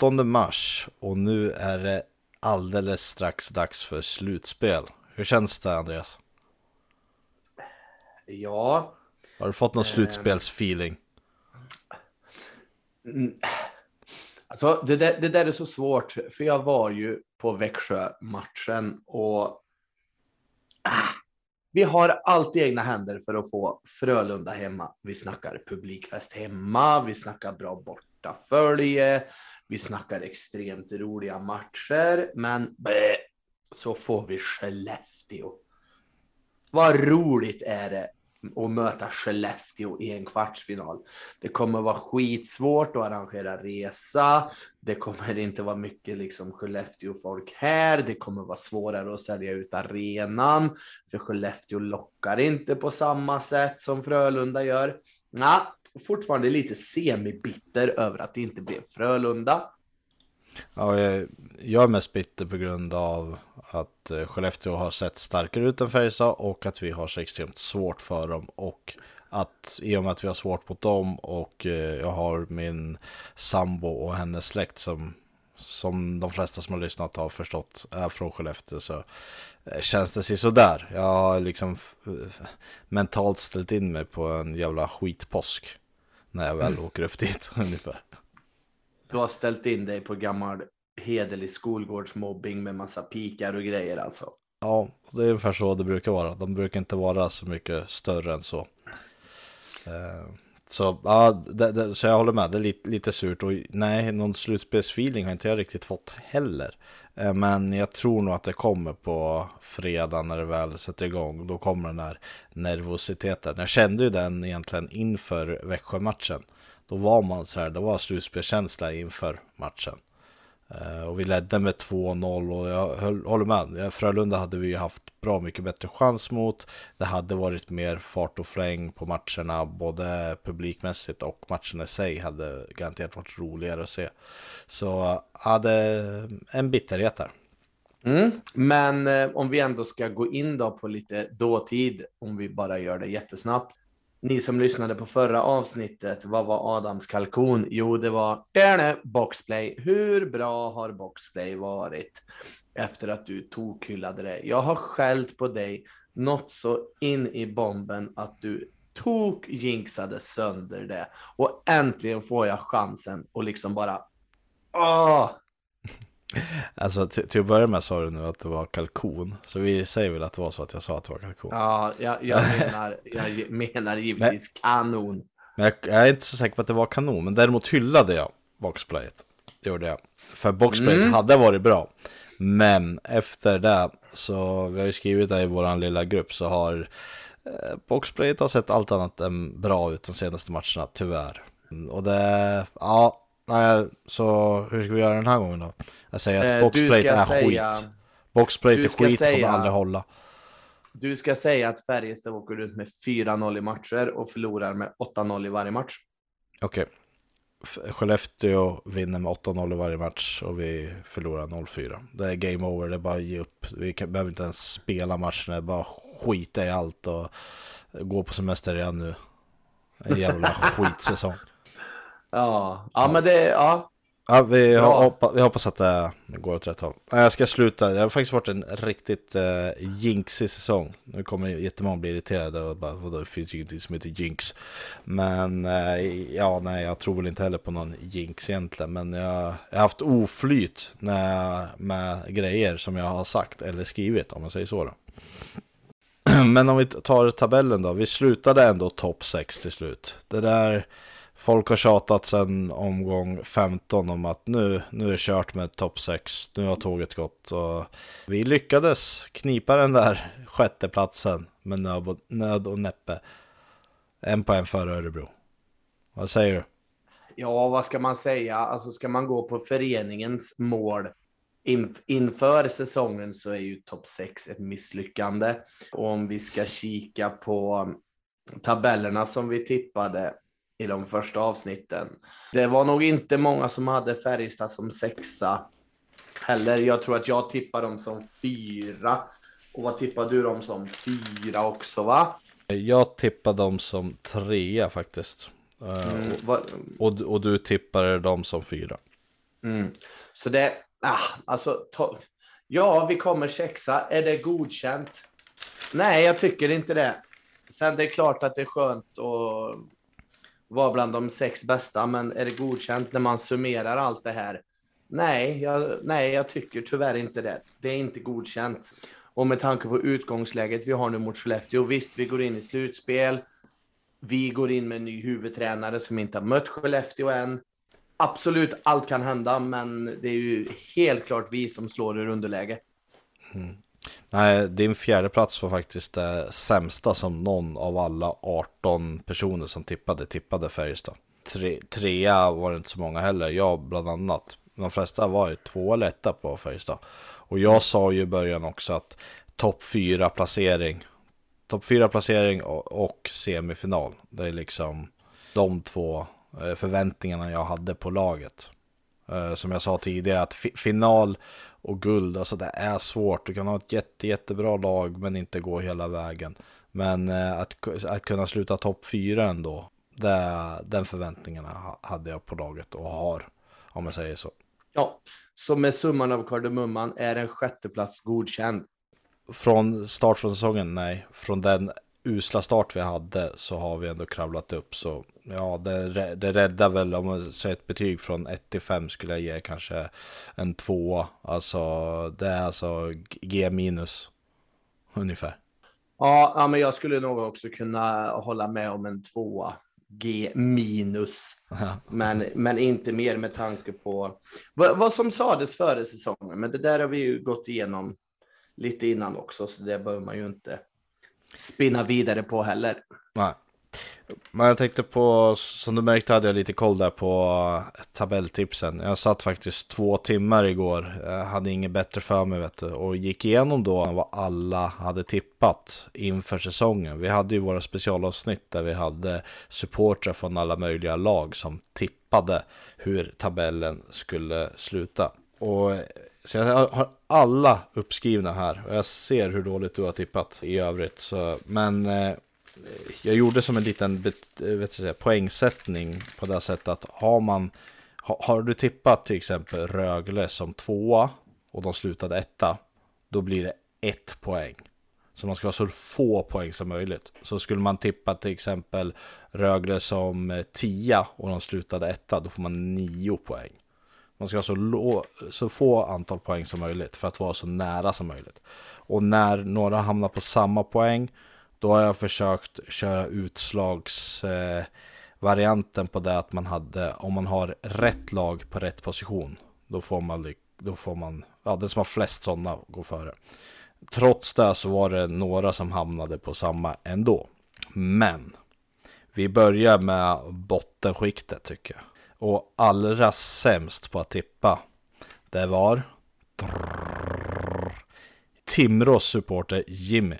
15 mars och nu är det alldeles strax dags för slutspel. Hur känns det Andreas? Ja. Har du fått någon eh, slutspelsfeeling? Mm. Alltså det där, det där är så svårt, för jag var ju på Växjö-matchen och ah, vi har allt i egna händer för att få Frölunda hemma. Vi snackar publikfest hemma, vi snackar bra bortafölje, vi snackar extremt roliga matcher, men bleh, så får vi Skellefteå. Vad roligt är det att möta Skellefteå i en kvartsfinal. Det kommer vara skitsvårt att arrangera resa. Det kommer inte vara mycket liksom Skellefteå-folk här. Det kommer vara svårare att sälja ut arenan, för Skellefteå lockar inte på samma sätt som Frölunda gör. Fortfarande lite semibitter över att det inte blev Frölunda. Ja, jag är mest bitter på grund av att eh, Skellefteå har sett starkare ut än Färjestad och att vi har så extremt svårt för dem och att i och med att vi har svårt mot dem och eh, jag har min sambo och hennes släkt som som de flesta som har lyssnat har förstått är från Skellefteå så eh, känns det sådär. Jag har liksom mentalt ställt in mig på en jävla skitpåsk när jag väl åker upp dit ungefär. Du har ställt in dig på gammal hederlig skolgårdsmobbing med massa pikar och grejer alltså. Ja, det är ungefär så det brukar vara. De brukar inte vara så mycket större än så. Eh, så, ja, det, det, så jag håller med, det är lite, lite surt och nej, någon slutspelsfeeling har inte jag riktigt fått heller. Eh, men jag tror nog att det kommer på fredag när det väl sätter igång. Då kommer den här nervositeten. Jag kände ju den egentligen inför Växjö-matchen. Då var man så här, det var slutspelskänsla inför matchen. Eh, och vi ledde med 2-0 och jag höll, håller med. Eh, Frölunda hade vi ju haft bra mycket bättre chans mot. Det hade varit mer fart och fläng på matcherna, både publikmässigt och matcherna i sig hade garanterat varit roligare att se. Så eh, ja, det en bitterhet där. Mm. Men eh, om vi ändå ska gå in då på lite dåtid, om vi bara gör det jättesnabbt. Ni som lyssnade på förra avsnittet, vad var Adams kalkon? Jo, det var där boxplay. Hur bra har boxplay varit efter att du tokhyllade det? Jag har skällt på dig något så in i bomben att du tok jinxade sönder det och äntligen får jag chansen och liksom bara åh, Alltså till, att börja med sa du nu att det var kalkon. Så vi säger väl att det var så att jag sa att det var kalkon. Ja, jag, jag menar, jag menar givetvis men, kanon. Men jag, jag, är inte så säker på att det var kanon. Men däremot hyllade jag boxplayet. Det gjorde jag. För boxplayet mm. hade varit bra. Men efter det så, vi har ju skrivit det i vår lilla grupp, så har eh, boxplayet har sett allt annat än bra ut de senaste matcherna, tyvärr. Och det, ja, nej, så hur ska vi göra den här gången då? Jag säger att eh, boxplate är säga, skit. Boxplate är skit, säga, kommer aldrig hålla. Du ska säga att Färjestad åker ut med 4-0 i matcher och förlorar med 8-0 i varje match. Okej. Okay. Skellefteå vinner med 8-0 i varje match och vi förlorar 0-4. Det är game over, det är bara att ge upp. Vi kan, behöver inte ens spela matchen, det är bara skita i allt och gå på semester redan nu. En jävla skitsäsong. Ja, ja men det, ja, Ja, vi, ja. Hoppas, vi hoppas att det går åt rätt håll. Jag ska sluta. Det har faktiskt varit en riktigt uh, jinxig säsong. Nu kommer jättemånga bli irriterade och bara, vadå, det finns ju ingenting som heter jinx. Men uh, ja, nej, jag tror väl inte heller på någon jinx egentligen. Men jag, jag har haft oflyt när, med grejer som jag har sagt eller skrivit, om man säger så då. Men om vi tar tabellen då. Vi slutade ändå topp 6 till slut. Det där Folk har tjatat sedan omgång 15 om att nu, nu är det kört med topp 6. Nu har tåget gått. Och vi lyckades knipa den där sjätteplatsen med nöd och näppe. En poäng före Örebro. Vad säger du? Ja, vad ska man säga? Alltså ska man gå på föreningens mål inför säsongen så är ju topp 6 ett misslyckande. Och om vi ska kika på tabellerna som vi tippade i de första avsnitten. Det var nog inte många som hade Färjestad som sexa heller. Jag tror att jag tippar dem som fyra. Och vad tippar du dem som fyra också va? Jag tippar dem som trea faktiskt. Mm, och, och, och, du tippar dem som fyra. Mm. Så det, ah, alltså, to, ja, vi kommer sexa. Är det godkänt? Nej, jag tycker inte det. Sen det är klart att det är skönt att vara bland de sex bästa, men är det godkänt när man summerar allt det här? Nej, jag, nej, jag tycker tyvärr inte det. Det är inte godkänt. Och med tanke på utgångsläget vi har nu mot Skellefteå, visst, vi går in i slutspel. Vi går in med en ny huvudtränare som inte har mött Skellefteå än. Absolut, allt kan hända, men det är ju helt klart vi som slår ur underläge. Mm. Nej, din fjärde plats var faktiskt det sämsta som någon av alla 18 personer som tippade, tippade Färjestad. Tre, trea var det inte så många heller, jag bland annat. De flesta var ju två eller etta på Färjestad. Och jag sa ju i början också att topp fyra placering, topp fyra placering och, och semifinal. Det är liksom de två eh, förväntningarna jag hade på laget. Eh, som jag sa tidigare, att final och guld, alltså det är svårt. Du kan ha ett jätte, jättebra lag men inte gå hela vägen. Men eh, att, att kunna sluta topp fyra ändå, det, den förväntningen hade jag på laget och har, om jag säger så. Ja, så med summan av kardemumman är en sjätteplats godkänd. Från start från säsongen, nej. Från den usla start vi hade så har vi ändå kravlat upp. Så ja, det, det räddar väl, om man säger ett betyg från 1 till 5 skulle jag ge kanske en 2. Alltså, det är alltså G minus ungefär. Ja, ja, men jag skulle nog också kunna hålla med om en 2. G minus. Men, men inte mer med tanke på vad, vad som sades före säsongen. Men det där har vi ju gått igenom lite innan också, så det behöver man ju inte spinna vidare på heller. Nej. Men jag tänkte på, som du märkte hade jag lite koll där på tabelltipsen. Jag satt faktiskt två timmar igår, jag hade inget bättre för mig vet du, och gick igenom då vad alla hade tippat inför säsongen. Vi hade ju våra specialavsnitt där vi hade supportrar från alla möjliga lag som tippade hur tabellen skulle sluta. Och så jag har alla uppskrivna här och jag ser hur dåligt du har tippat i övrigt. Så, men eh, jag gjorde som en liten eh, vet säga, poängsättning på det sättet att har man har, har du tippat till exempel Rögle som tvåa och de slutade etta, då blir det ett poäng. Så man ska ha så få poäng som möjligt. Så skulle man tippa till exempel Rögle som eh, tia och de slutade etta, då får man nio poäng. Man ska ha så, så få antal poäng som möjligt för att vara så nära som möjligt. Och när några hamnar på samma poäng, då har jag försökt köra utslagsvarianten eh, på det att man hade, om man har rätt lag på rätt position, då får man, då får man ja, den som har flest sådana går före. Trots det så var det några som hamnade på samma ändå. Men vi börjar med bottenskiktet tycker jag. Och allra sämst på att tippa, det var Timrås supporter Jimmy.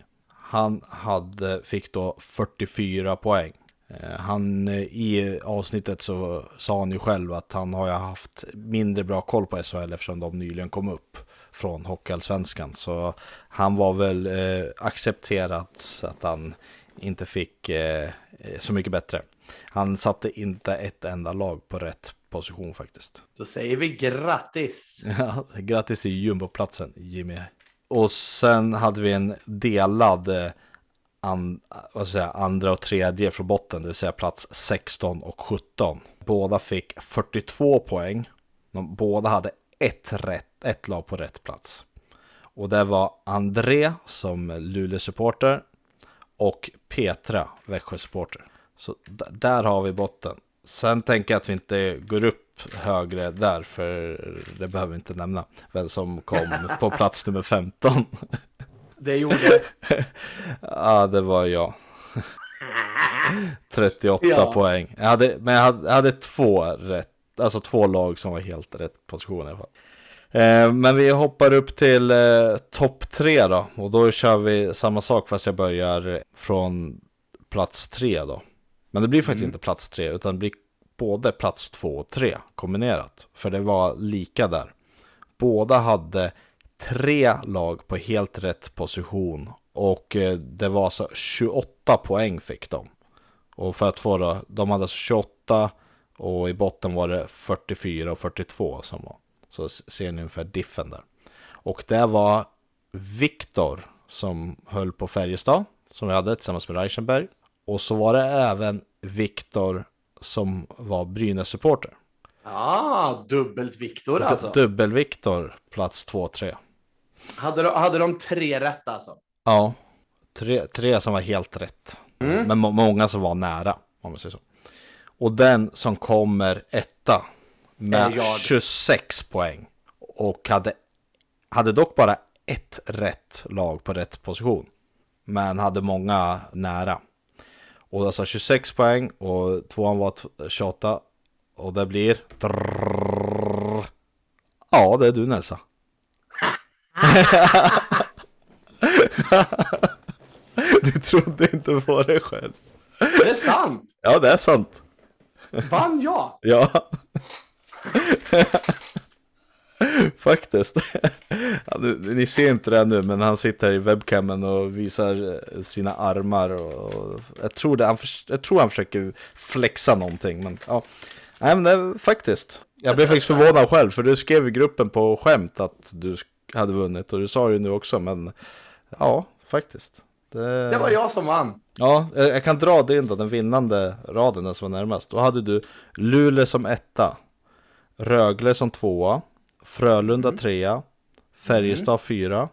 Han hade, fick då 44 poäng. Eh, han, I avsnittet så sa han ju själv att han har ju haft mindre bra koll på SHL eftersom de nyligen kom upp från Hockeyallsvenskan. Så han var väl eh, accepterat att han inte fick eh, så mycket bättre. Han satte inte ett enda lag på rätt position faktiskt. Då säger vi grattis! Ja, grattis till jumboplatsen Jimmy. Och sen hade vi en delad eh, an, vad ska jag säga, andra och tredje från botten, det vill säga plats 16 och 17. Båda fick 42 poäng. De båda hade ett, rätt, ett lag på rätt plats. Och det var André som Luleå-supporter och Petra, Växjö-supporter. Så där har vi botten. Sen tänker jag att vi inte går upp högre där, för det behöver vi inte nämna. Vem som kom på plats nummer 15. Det gjorde? ja, det var jag. 38 ja. poäng. Jag hade, men jag hade, jag hade, två rätt, alltså två lag som var helt rätt position i alla fall. Eh, men vi hoppar upp till eh, topp tre då. Och då kör vi samma sak fast jag börjar från plats tre då. Men det blir faktiskt mm. inte plats tre, utan det blir både plats två och tre kombinerat. För det var lika där. Båda hade tre lag på helt rätt position. Och eh, det var så 28 poäng fick de. Och för att få då, de hade alltså 28 Och i botten var det 44 och 42 som var. Så ser ni ungefär diffen där. Och det var Viktor som höll på Färjestad, som vi hade tillsammans med Reichenberg. Och så var det även Viktor som var Brynäs-supporter. Ah, dubbelt Viktor alltså. Du, Dubbel-Viktor, plats 2-3. Hade de, hade de tre rätt alltså? Ja, tre, tre som var helt rätt. Mm. Men må, många som var nära, om man säger så. Och den som kommer etta med jag. 26 poäng och hade, hade dock bara ett rätt lag på rätt position. Men hade många nära. Och alltså 26 poäng och tvåan var 28 och det blir... Ja, det är du Nelsa. du trodde inte på det själv. Det är sant! Ja, det är sant. Vann jag? Ja. Faktiskt. Ja, nu, ni ser inte det nu, men han sitter här i webcamen och visar eh, sina armar. Och, och jag, tror det, han, jag tror han försöker flexa någonting. Men ja, Nej, men det, faktiskt. Jag blev faktiskt förvånad själv, för du skrev i gruppen på skämt att du hade vunnit. Och du sa det ju nu också, men ja, faktiskt. Det var jag som vann. Ja, jag kan dra din då, den vinnande raden, den som var närmast. Då hade du Luleå som etta, Rögle som tvåa, Frölunda trea, Färjestad fyra,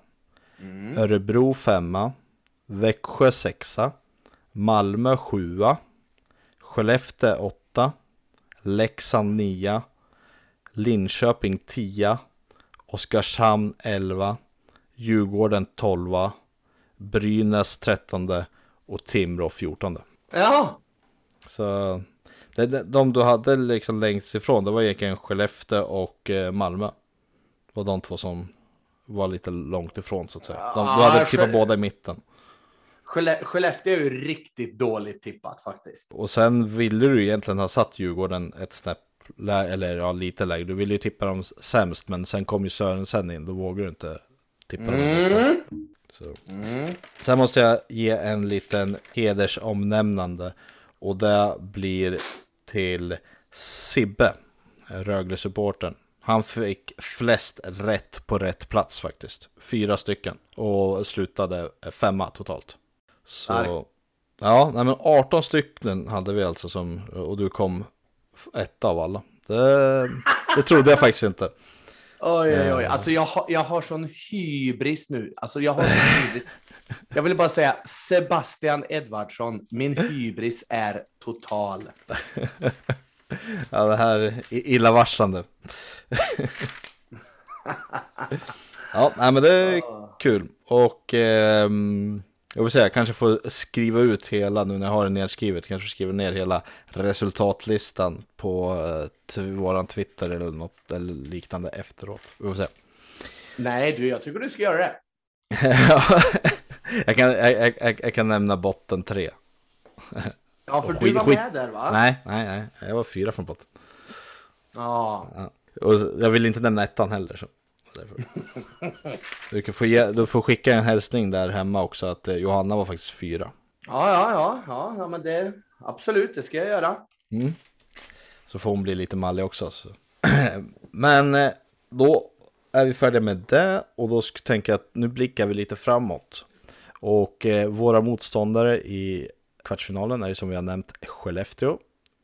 Örebro femma, Växjö sexa, Malmö sjua, Skellefteå åtta, Leksand nia, Linköping tia, Oskarshamn elva, Djurgården tolva, Brynäs trettonde och Timrå fjortonde. Ja, Så det, de du hade liksom längst ifrån, det var egentligen Skellefteå och eh, Malmö. Det var de två som var lite långt ifrån så att säga. De, du Ja, hade tippat båda i mitten. Skelle- Skellefteå är ju riktigt dåligt tippat faktiskt. Och sen ville du egentligen ha satt Djurgården ett snäpp, eller ja, lite lägre. Du ville ju tippa dem sämst, men sen kom ju Sörensen in, då vågar du inte tippa dem. Mm. Så. Mm. Sen måste jag ge en liten hedersomnämnande och det blir till Sibbe, Rögle-supporten. Han fick flest rätt på rätt plats faktiskt. Fyra stycken och slutade femma totalt. Så ja, nej men 18 stycken hade vi alltså som och du kom etta av alla. Det, det trodde jag faktiskt inte. Oj, oj, oj. Alltså jag, har- jag har sån hybris nu. Alltså jag har sån hybris. Jag vill bara säga Sebastian Edvardsson, min hybris är total. Ja, det här är illavarslande. ja, nej, men det är kul. Och ehm, jag vill säga, jag kanske får skriva ut hela nu när jag har det nedskrivet. Kanske skriva ner hela resultatlistan på eh, våran Twitter eller något eller liknande efteråt. Vi får se. Nej, du, jag tycker du ska göra det. Ja, jag, kan, jag, jag, jag, kan nämna botten tre. Ja, för Och du skit- var skit- med där, va? Nej, nej, nej, jag var fyra från botten. Ja. Och jag vill inte nämna ettan heller. Så. Du, kan få ge, du får skicka en hälsning där hemma också att eh, Johanna var faktiskt fyra. Ja, ja, ja, ja, ja, men det absolut, det ska jag göra. Så får hon bli lite mallig också. Så. Men eh, då är vi färdiga med det och då tänker jag att nu blickar vi lite framåt. Och eh, våra motståndare i kvartsfinalen är ju som vi har nämnt Skellefteå.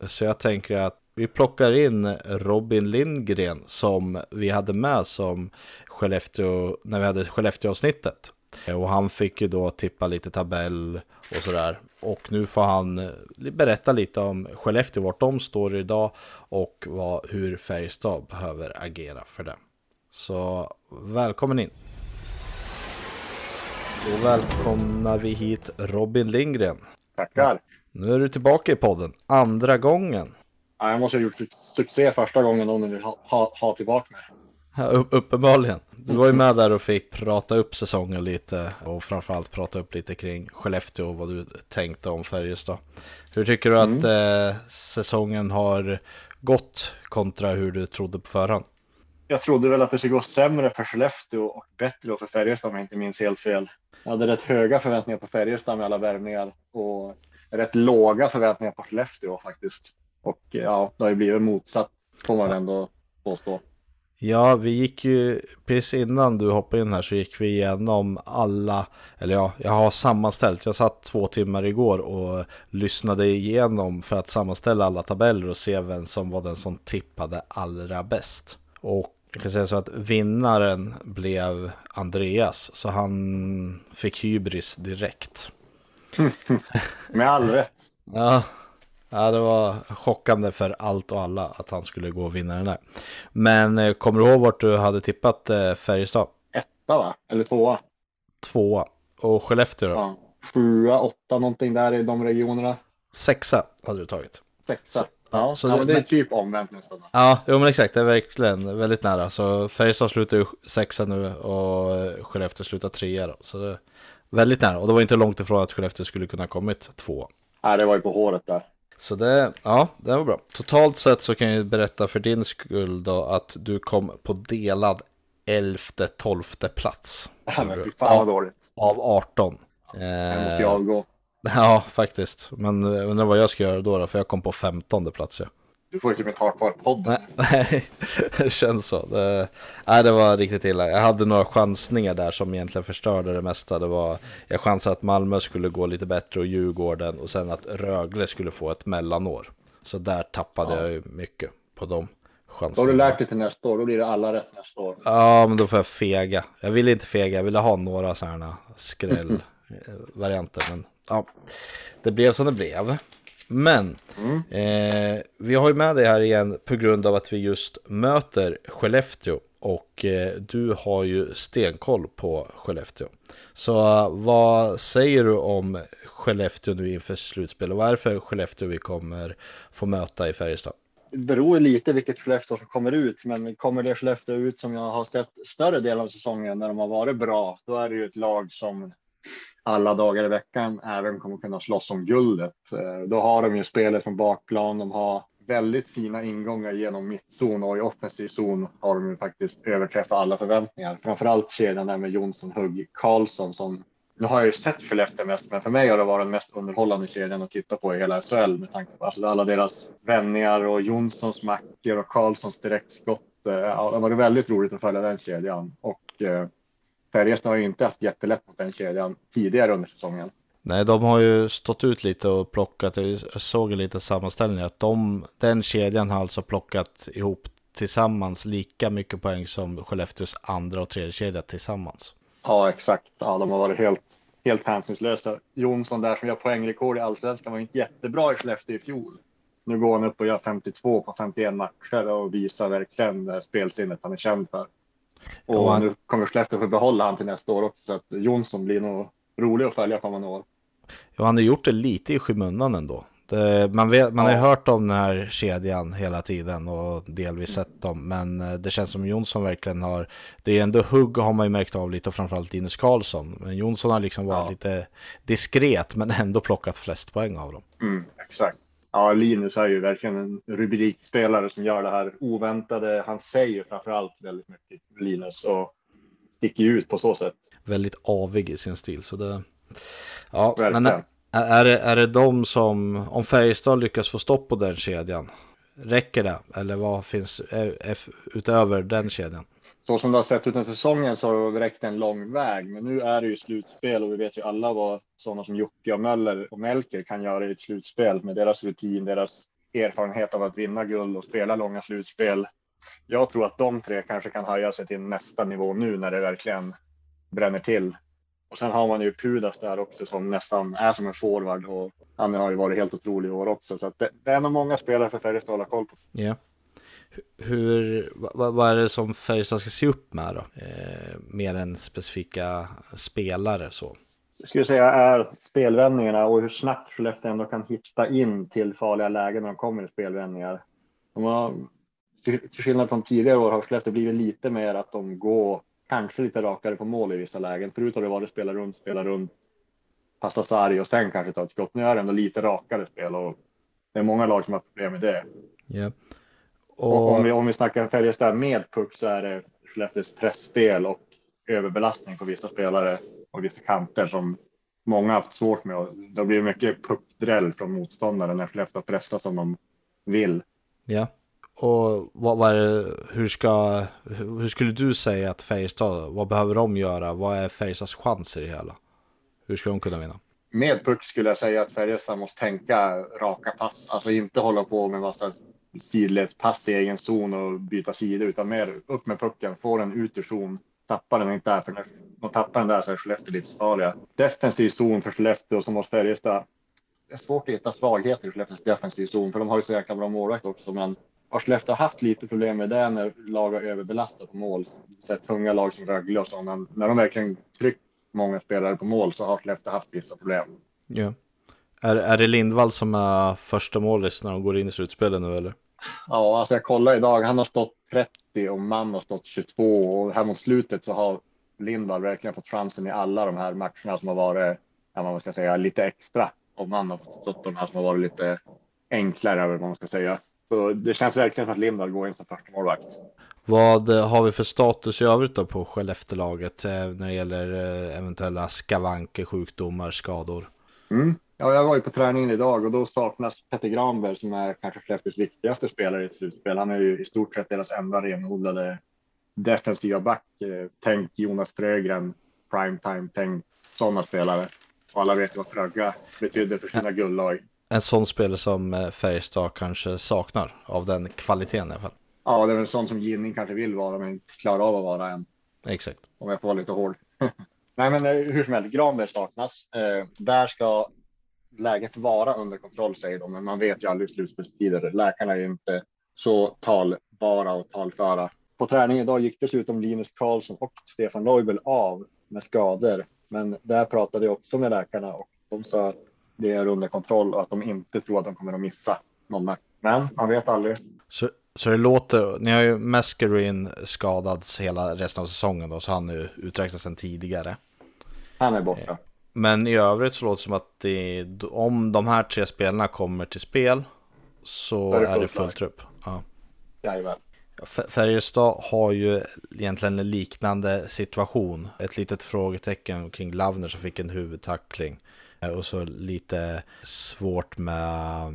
Så jag tänker att vi plockar in Robin Lindgren som vi hade med som Skellefteå när vi hade Skellefteå-avsnittet. Och han fick ju då tippa lite tabell och sådär. Och nu får han eh, berätta lite om Skellefteå, vart de står idag och vad, hur Färjestad behöver agera för det. Så välkommen in. Då välkomnar vi hit Robin Lindgren. Tackar. Nu är du tillbaka i podden, andra gången. Ja, jag måste ha gjort succé första gången om ni vill ha, ha, ha tillbaka mig. Ja, upp- uppenbarligen. Du var ju med där och fick prata upp säsongen lite och framförallt prata upp lite kring Skellefteå och vad du tänkte om Färjestad. Hur tycker du att eh, säsongen har gått kontra hur du trodde på förhand? Jag trodde väl att det skulle gå sämre för Skellefteå och bättre för Färjestad om jag inte minns helt fel. Jag hade rätt höga förväntningar på Färjestad med alla värvningar och rätt låga förväntningar på Skellefteå faktiskt. Och ja, det har ju blivit motsatt får man ändå påstå. Ja, vi gick ju precis innan du hoppade in här så gick vi igenom alla, eller ja, jag har sammanställt. Jag satt två timmar igår och lyssnade igenom för att sammanställa alla tabeller och se vem som var den som tippade allra bäst. Och jag kan säga så att vinnaren blev Andreas, så han fick hybris direkt. Med all rätt. Ja, Ja, det var chockande för allt och alla att han skulle gå och vinna den där. Men eh, kommer du ihåg vart du hade tippat eh, Färjestad? Etta va? Eller tvåa? Tvåa. Och Skellefteå då? Ja. Sjua, åtta någonting där i de regionerna. Sexa hade du tagit. Sexa. Så, ja, så ja, det- det är typ omvänt nästan. Ja, jo men exakt. Det är verkligen väldigt nära. Så Färjestad slutar ju sexa nu och eh, Skellefteå slutar trea då. Så det väldigt nära. Och det var inte långt ifrån att Skellefteå skulle kunna kommit två. Nej, det var ju på håret där. Så det, ja, det var bra. Totalt sett så kan jag berätta för din skull då att du kom på delad elfte, tolfte plats. Ja, men fy fan vad dåligt. Av 18. Jag måste Eh, ju avgå. ja, faktiskt. Men jag undrar vad jag ska göra då, då för jag kom på femtonde plats. Ja. Du får ju typ inte ha kvar podden. Nej, nej, det känns så. Det, nej, det var riktigt illa. Jag hade några chansningar där som egentligen förstörde det mesta. Det var, jag chansade att Malmö skulle gå lite bättre och Djurgården och sen att Rögle skulle få ett mellanår. Så där tappade Ja. jag ju mycket på de Då har du lärt dig till nästa år. Då blir det alla rätt nästa år. Ja, men då får jag fega. Jag ville inte fega, jag ville ha några sådana skrällvarianter. Men ja, det blev som det blev. Men Mm. eh, vi har ju med dig här igen på grund av att vi just möter Skellefteå. Och eh, du har ju stenkoll på Skellefteå. Så vad säger du om Skellefteå nu inför slutspel? Och vad är det för Skellefteå vi kommer få möta i Färjestad? Det beror lite vilket Skellefteå som kommer ut, men kommer det Skellefteå ut som jag har sett större delen av säsongen när de har varit bra, då är det ju ett lag som alla dagar i veckan även kommer kunna slåss om guldet. Eh, då har de ju spelet från bakplan. De har väldigt fina ingångar genom mittzon och i offensiv zon har de ju faktiskt överträffat alla förväntningar. Framförallt kedjan där med Jonsson, Hugg, Karlsson som nu har jag ju sett Skellefteå mest, men för mig har det varit den mest underhållande kedjan att titta på i hela SHL med tanke på alltså alla deras vändningar och Jonssons mackor och Karlssons direktskott. Eh, ja, det var väldigt roligt att följa den kedjan och eh, Färjestad har ju inte haft jättelätt mot den kedjan tidigare under säsongen. Nej, de har ju stått ut lite och plockat. Jag såg en liten sammanställning att de, den kedjan har alltså plockat ihop tillsammans lika mycket poäng som Skellefteås andra och tredje kedja tillsammans. Ja, exakt. Ja, de har varit helt, helt hänsynslösa. Jonsson där som gör poängrekord i allsvenskan var inte jättebra i Skellefteå i fjol. Nu går han upp och gör 52 på 51 matcher och visar verkligen spelsinnet han är känd för. Och han- nu kommer Skellefteå få behålla han till nästa år också. Så att Jonsson blir nog rolig att följa kommande år. Ja, han har gjort det lite i skymundan ändå. Det, man vet, man har Ja. hört om den här kedjan hela tiden och delvis sett dem. Men eh, det känns som Jonsson verkligen har... Det är ändå hugg har man ju märkt av lite och framförallt Linus Karlsson. Men Jonsson har liksom varit Ja. lite diskret men ändå plockat flest poäng av dem. Mm, exakt. Ja, Linus är ju verkligen en rubrikspelare som gör det här oväntade. Han säger framför allt väldigt mycket, Linus, och sticker ut på så sätt. väldigt avig i sin stil. Så det, ja, Verkligen. men är, det, är det de som, om Färjestad lyckas få stopp på den kedjan, räcker det? Eller vad finns utöver den kedjan? Så som det har sett ut den säsongen så har det räckt en lång väg. Men nu är det ju slutspel och vi vet ju alla vad sådana som Jocke och Möller och Melker kan göra i ett slutspel med deras rutin, deras erfarenhet av att vinna guld och spela långa slutspel. Jag tror att de tre kanske kan höja sig till nästa nivå nu när det verkligen bränner till. Och sen har man ju Pudas där också som nästan är som en forward och han har ju varit helt otrolig i år också. Så att det, det är nog många spelare för Färjestad att hålla koll på. Yeah. Hur, vad, vad är det som Färjestad ska se upp med då? Eh, mer än specifika spelare så. Jag skulle säga är spelvändningarna och hur snabbt Skellefteå ändå kan hitta in till farliga lägen när de kommer i spelvändningar. De har, till skillnad från tidigare år har Skellefteå blivit lite mer att de går kanske lite rakare på mål i vissa lägen. Förut har det varit spela runt, spela runt, passa sarg och sen kanske ta ett skott. Nu är det ändå lite rakare spel och det är många lag som har problem med det. Ja. Och Och, om vi, om vi snackar Färjestad med puck så är det Skellefteås pressspel och överbelastning på vissa spelare och vissa kanter som många haft svårt med. Och Det blir mycket puckdräll från motståndaren när Skellefteå pressar som de vill. Ja. Och vad, vad är det, hur ska, hur skulle du säga att Färjestad, vad behöver de göra? Vad är Färjestads chanser i det hela? Hur ska de kunna vinna? Med puck skulle jag säga att Färjestad måste tänka raka pass, alltså inte hålla på med massa sidledspass i egen zon och byta sida, utan mer upp med pucken, få den ut ur zon, tappa den inte där, för när de tappar den där så är Skellefteå livsfarliga. Defensiv zon för Skellefteå som måste Färjestad. Det är svårt att hitta svagheter i Skellefteås defensiv zon, för de har ju så jäkla bra målvakt också, men har Skellefteå haft lite problem med det när lag har överbelastat på mål. Sett tunga lag som Rögle och så, men när de verkligen tryckt många spelare på mål så har Skellefteå haft vissa problem. Ja. Är, är det Lindvall som är första målis när de går in i slutspelet nu eller? Ja, alltså jag kollade idag. Han har stått 30 och man har stått 22 och här mot slutet så har Lindvall verkligen fått chansen i alla de här matcherna som har varit, ja, vad man ska säga, lite extra och man har fått stått de här som har varit lite enklare, vad man ska säga. Så det känns verkligen som att Lindvall går in som första målvakt. Vad har vi för status i övrigt då på Skellefteålaget när det gäller eventuella skavanker, sjukdomar, skador? Mm. Ja, jag var ju på träningen idag och då saknas Petter Granberg som är kanske Skellefteås viktigaste spelare i slutspel. Han är ju i stort sett deras enda renodlade defensiva back. Tänk Jonas Frögren, primetime, tänk sådana spelare. Och alla vet vad Fröga betydde för sina guldlag. En sån spelare som Färjestad kanske saknar av den kvaliteten i alla fall. Ja, det är väl sånt som Ginning kanske vill vara men inte klarar av att vara än. Exakt. Om jag får vara lite hård. Nej, men hur som helst, Granberg saknas. Eh, där ska läget vara under kontroll säger de, men man vet ju aldrig slutspelstider. Läkarna är inte så talbara och talföra. På träning idag gick dessutom Linus Karlsson och Stefan Leubel av med skador, men där pratade jag också med läkarna och de sa att det är under kontroll och att de inte tror att de kommer att missa någon match. Men man vet aldrig. Så, så det låter, ni har ju Mascarin skadad hela resten av säsongen då, så han är ju uträknad sedan tidigare. Han är borta. Men i övrigt så låter det som att det, om de här tre spelarna kommer till spel så är det, är det full trupp. Ja. Jajamän. Färjestad har ju egentligen en liknande situation. Ett litet frågetecken kring Lavner som fick en huvudtackling. Och så lite svårt med,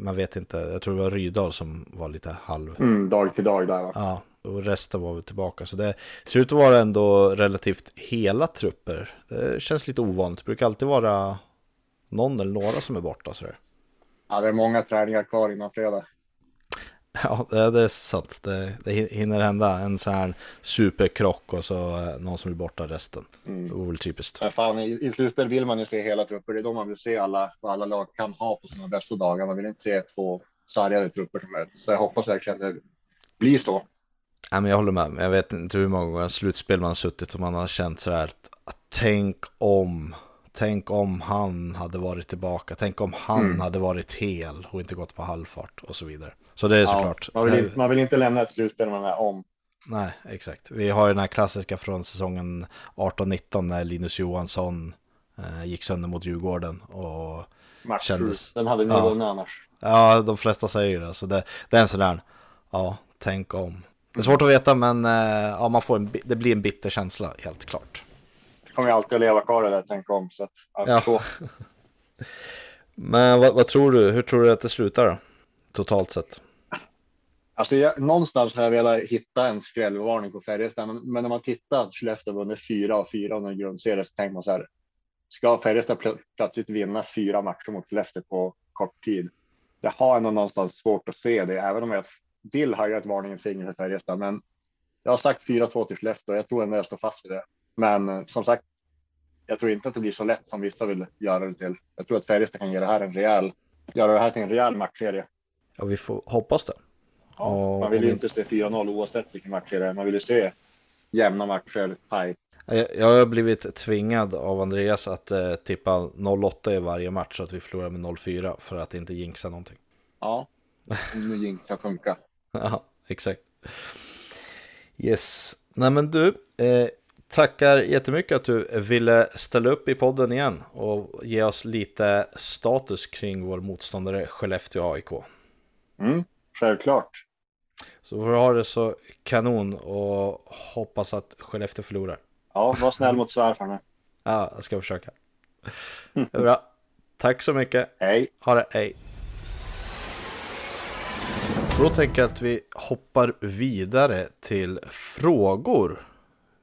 man vet inte, jag tror det var Rydal som var lite halv. Mm, dag till dag där va? Ja, och resten var väl tillbaka. Så det ser ut att vara ändå relativt hela trupper. Det känns lite ovanligt. Det brukar alltid vara någon eller några som är borta sådär. Ja, det är många träningar kvar innan fredag. Ja, det, det är sant. Det, det hinner hända en sån här superkrock och så någon som blir borta resten. Mm. Det vore väl typiskt. Ja, fan, i, I slutspel vill man ju se hela trupper. Det är då man vill se alla, vad alla lag kan ha på sina bästa dagar. Man vill inte se två sargade trupper som möts. Så jag hoppas verkligen det blir så. Ja, men jag håller med. Jag vet inte hur många gånger slutspel man har suttit och man har känt så här att, att tänk om Tänk om han hade varit tillbaka. Tänk om han mm. hade varit hel och inte gått på halvfart och så vidare. Så det är såklart. man, vill inte, man vill inte lämna ett slutspel med den här om. Nej, exakt. Vi har ju den här klassiska från säsongen 18-19 när Linus Johansson eh, gick sönder mot Djurgården och Match kändes... Den hade ni ja. vunnit annars. Ja, de flesta säger det. Så det, det är en sån där, ja, tänk om. Det är svårt att veta, men eh, ja, man får en, det blir en bitter känsla, helt klart. Det kommer alltid att leva kvar det där, tänk om. Så att, ja. Så. men vad, vad, tror du? Hur tror du att det slutar då? Totalt sett? Alltså jag, någonstans har jag velat hitta en skrällvarning på Färjestad, men, men när man tittar att Skellefteå vunnit fyra av fyra under grundserien så tänker man så här. Ska Färjestad pl plötsligt vinna fyra matcher mot Skellefteå på kort tid? Jag har ändå någonstans svårt att se det, även om jag vill höja ett varningens finger för Färjestad. Men jag har sagt 4-2 till Skellefteå. Jag tror ändå jag står fast vid det. Men eh, som sagt, jag tror inte att det blir så lätt som vissa vill göra det till. Jag tror att Färjestad kan ge det här en rejäl, göra det här till en rejäl matchserie. Ja, vi får hoppas det. Ja, man vill ju inte se 4-0 oavsett vilken match det är. Man vill ju se jämna matcher, tight. Jag har blivit tvingad av Andreas att eh, tippa 0-8 i varje match så att vi förlorar med 0-4 för att inte jinxa någonting. Ja, nu jinxa funkar. Ja, exakt. Yes, nej men du, eh, tackar jättemycket att du ville ställa upp i podden igen och ge oss lite status kring vår motståndare Skellefteå AIK. Mm, självklart. Så får du ha det så kanon och hoppas att Skellefteå förlorar. Ja, var snäll mot svärfar nu. Ja, jag ska försöka. Det är bra. Tack så mycket. Hej. Ha det, hej. Och då tänker jag att vi hoppar vidare till frågor.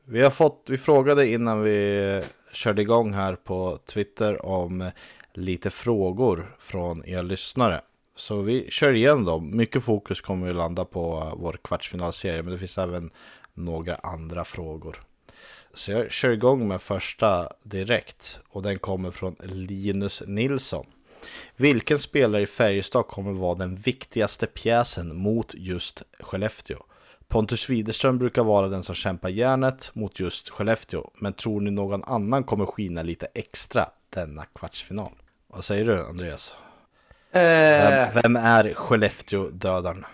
Vi har fått, vi frågade innan vi körde igång här på Twitter om lite frågor från er lyssnare. Så vi kör igen dem. Mycket fokus kommer vi landa på vår kvartsfinalserie, men det finns även några andra frågor. Så jag kör igång med första direkt och den kommer från Linus Nilsson. Vilken spelare i Färjestad kommer vara den viktigaste pjäsen mot just Skellefteå? Pontus Widerström brukar vara den som kämpar järnet mot just Skellefteå, men tror ni någon annan kommer skina lite extra denna kvartsfinal? Vad säger du Andreas? Eh, Vem, vem är Skellefteå-dödaren?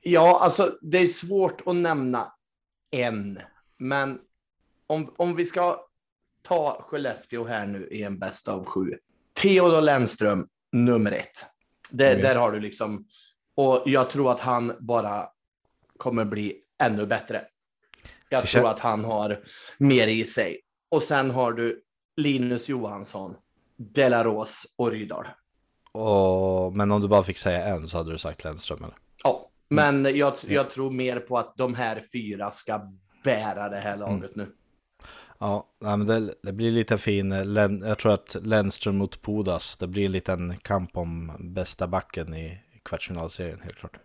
ja, alltså det är svårt att nämna en, men om, om vi ska ta Skellefteå här nu i en bäst av sju. Theodor Lennström, nummer ett. Det, Okej. Där har du liksom, och jag tror att han bara kommer bli ännu bättre. Jag tror att han har mer i sig. Och sen har du Linus Johansson, Delaros och Rydahl. Och, men om du bara fick säga en så hade du sagt Lennström eller? Ja, men jag, jag tror mer på att de här fyra ska bära det här laget nu. Ja, men det, det blir lite fin, eh, jag tror att Lennström mot Pudas, det blir en liten kamp om bästa backen i kvartsfinalserien helt klart.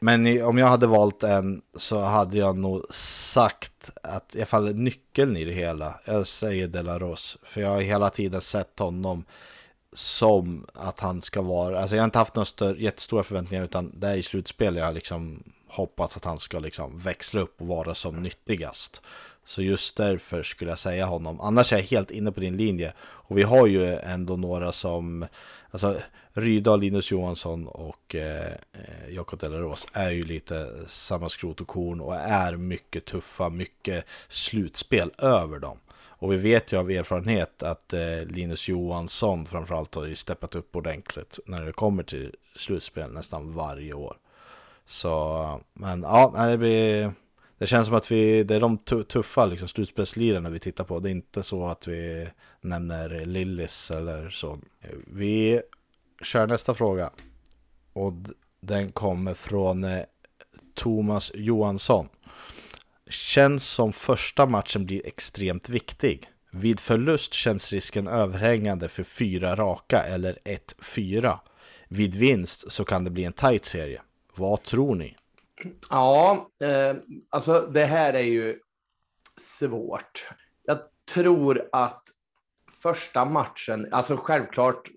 Men om jag hade valt en så hade jag nog sagt att i alla fall nyckeln i det hela, jag säger Delaros. För jag har hela tiden sett honom som att han ska vara, alltså jag har inte haft några större, jättestora förväntningar utan det är i slutspel jag har liksom hoppats att han ska liksom växla upp och vara som nyttigast. Så just därför skulle jag säga honom. Annars är jag helt inne på din linje. Och vi har ju ändå några som, alltså Rydahl, Linus Johansson och eh, eh, Jakob Delaros är ju lite samma skrot och korn och är mycket tuffa, mycket slutspel över dem. Och vi vet ju av erfarenhet att eh, Linus Johansson framförallt har ju steppat upp ordentligt när det kommer till slutspel nästan varje år. Så, men ja, det blir... Det känns som att vi, det är de tuffa liksom, slutspelslirarna vi tittar på. Det är inte så att vi nämner Lillis eller så. Vi kör nästa fråga. Och den kommer från eh, Thomas Johansson. Känns som första matchen blir extremt viktig. Vid förlust känns risken överhängande för fyra raka eller 1-4. Vid vinst så kan det bli en tight serie. Vad tror ni? Ja, eh, alltså det här är ju svårt. Jag tror att första matchen, alltså självklart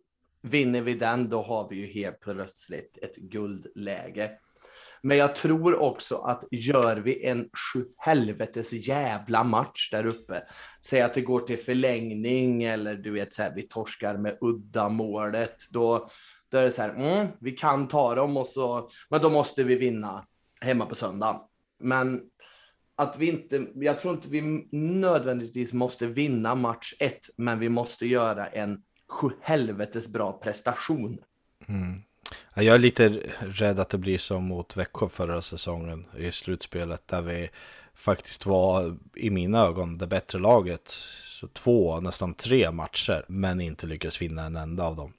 vinner vi den, då har vi ju helt plötsligt ett guldläge. Men jag tror också att gör vi en sjuhelvetes jävla match där uppe, säg att det går till förlängning eller du vet så här, vi torskar med udda målet, då, då är det så här, mm, vi kan ta dem och så, men då måste vi vinna hemma på söndag. Men att vi inte, jag tror inte vi nödvändigtvis måste vinna match ett, men vi måste göra en helvetes bra prestation. Mm. Jag är lite rädd att det blir som mot Växjö förra säsongen i slutspelet där vi faktiskt var i mina ögon det bättre laget. Så två, nästan tre matcher, men inte lyckades vinna en enda av dem.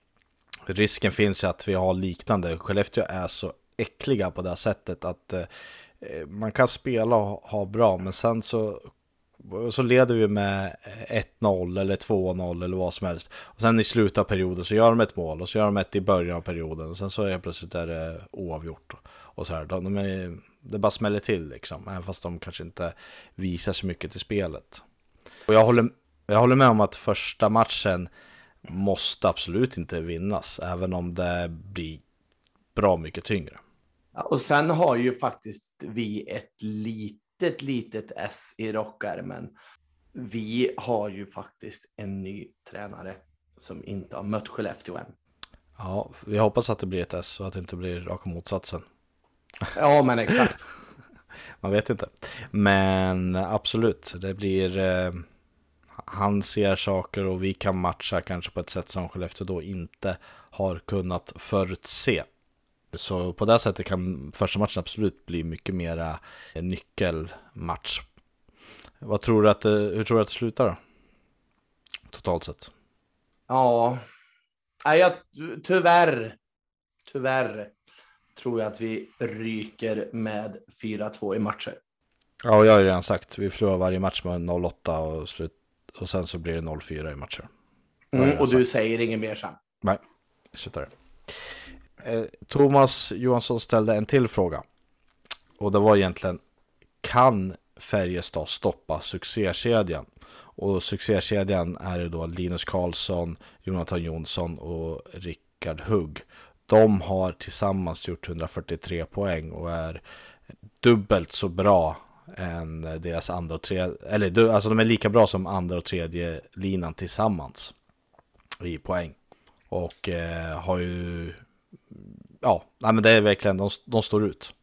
Risken finns ju att vi har liknande. Skellefteå är så äckliga på det här sättet att eh, man kan spela och ha bra, men sen så så leder vi med 1-0 eller 2-0 eller vad som helst. Och sen i slutet av perioden så gör de ett mål och så gör de ett i början av perioden. Och sen så är det plötsligt är det oavgjort. Och så här, de är, det bara smäller till liksom. Även fast de kanske inte visar så mycket till spelet. Och jag håller, jag håller med om att första matchen måste absolut inte vinnas. Även om det blir bra mycket tyngre. Och sen har ju faktiskt vi ett litet, litet S i rockärmen. Vi har ju faktiskt en ny tränare som inte har mött Skellefteå än. Ja, vi hoppas att det blir ett S och att det inte blir raka motsatsen. Ja, men exakt. Man vet inte. Men absolut, det blir... Eh, han ser saker och vi kan matcha kanske på ett sätt som Skellefteå då inte har kunnat förutse. Så på det sättet kan första matchen absolut bli mycket mera en nyckelmatch. Vad tror du att det, hur tror du att det slutar då? Totalt sett. Ja, jag, tyvärr, tyvärr tror jag att vi ryker med 4-2 i matcher. Ja, jag har ju redan sagt, vi förlorar varje match med 0-8 och, slut, och sen så blir det 0-4 i matcher. Mm, och du säger inget mer sen? Nej, slutar eh, Eh, Thomas Johansson ställde en till fråga. Och det var egentligen, kan Färjestad stoppa succékedjan? Och succékedjan är det då Linus Karlsson, Jonathan Jonsson och Rickard Hugg. De har tillsammans gjort 143 poäng och är dubbelt så bra än deras andra och tredje, eller alltså de är lika bra som andra och tredje linan tillsammans i poäng. Och eh, har ju, ja, nej men det är verkligen, de, de står ut.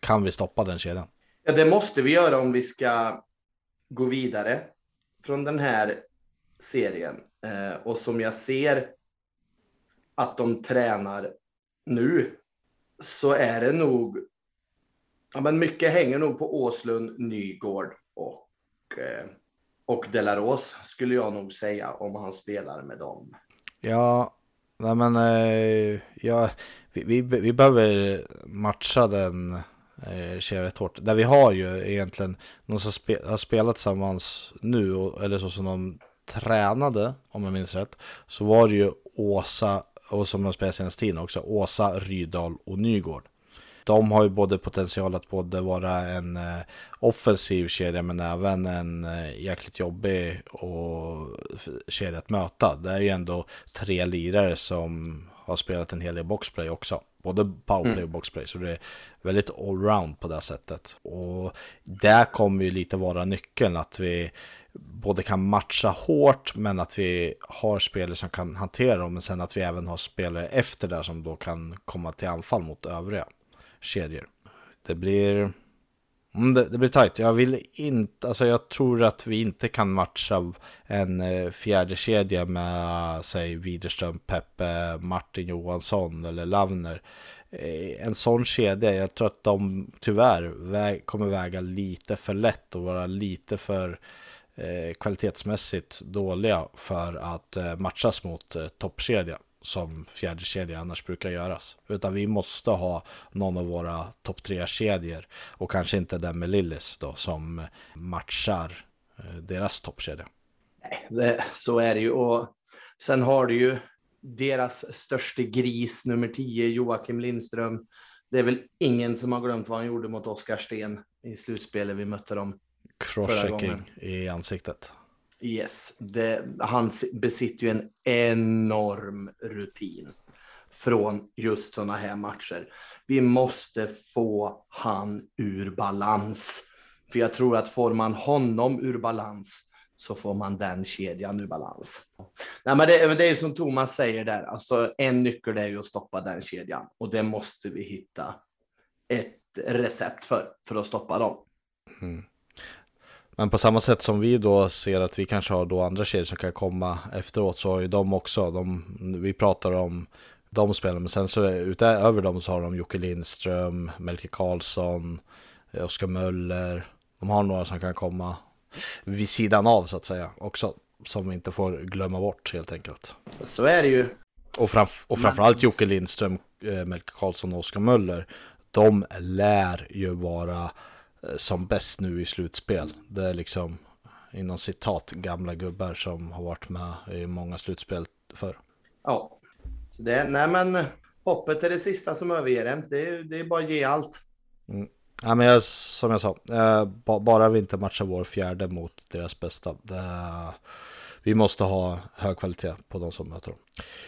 Kan vi stoppa den kedjan? Ja, det måste vi göra om vi ska gå vidare från den här serien. Eh, och som jag ser att de tränar nu så är det nog Ja, men mycket hänger nog på Åslund, Nygård och, eh, och Delaros skulle jag nog säga om han spelar med dem. Ja, nej men eh, ja, vi, vi, vi behöver matcha den eh, rätt hårt. Där vi har ju egentligen någon som spe, har spelat tillsammans nu, eller så som de tränade, om jag minns rätt, så var det ju Åsa, och som de spelade senast tiden också, Åsa, Rydal och Nygård de har ju både potential att både vara en eh, offensiv kedja men även en eh, jäkligt jobbig och kedja att möta. Det är ju ändå tre lirare som har spelat en hel del boxplay också. Både powerplay och mm. boxplay. Så det är väldigt allround på det sättet. Och där kommer ju lite vara nyckeln att vi både kan matcha hårt men att vi har spelare som kan hantera dem. Men sen att vi även har spelare efter där som då kan komma till anfall mot övriga kedjor. Det blir... Mm, det, det, blir tajt. Jag vill inte, alltså jag tror att vi inte kan matcha en eh, fjärde kedja med, säg Widerström, Peppe, Martin Johansson eller Lavner. Eh, en sån kedja, jag tror att de tyvärr väg, kommer väga lite för lätt och vara lite för eh, kvalitetsmässigt dåliga för att eh, matchas mot eh, toppkedja som fjärde kedja annars brukar göras. Utan vi måste ha någon av våra topp tre kedjor och kanske inte den med Lillis då som matchar eh, deras toppkedja. Nej, så är det ju. Och sen har du ju deras största gris, nummer 10, Joakim Lindström. Det är väl ingen som har glömt vad han gjorde mot Oskar Sten i slutspelet vi mötte dem. Crosschecking i ansiktet. Yes, det, han besitter ju en enorm rutin från just sådana här matcher. Vi måste få han ur balans. För jag tror att får man honom ur balans så får man den kedjan ur balans. Nej, men det, det är som Thomas säger där, alltså en nyckel är ju att stoppa den kedjan och det måste vi hitta ett recept för, för att stoppa dem. Mm. Men på samma sätt som vi då ser att vi kanske har då andra kedjor som kan komma efteråt så har ju de också, de, vi pratar om de spelarna, men sen så utöver dem så har de Jocke Lindström, Melke Karlsson, Oskar Möller. De har några som kan komma vid sidan av så att säga också, som vi inte får glömma bort helt enkelt. Så är det ju. Och, framf och framförallt Jocke Lindström, eh, Melke Karlsson och Oskar Möller, de lär ju vara som bäst nu i slutspel. Det är liksom inom citat gamla gubbar som har varit med i många slutspel förr. Ja, så det, nej men hoppet är det sista som överger en. Det, det är bara att ge allt. Mm. Ja, men jag, som jag sa, eh, bara vi inte matchar vår fjärde mot deras bästa. Det, vi måste ha hög kvalitet på de som möter dem.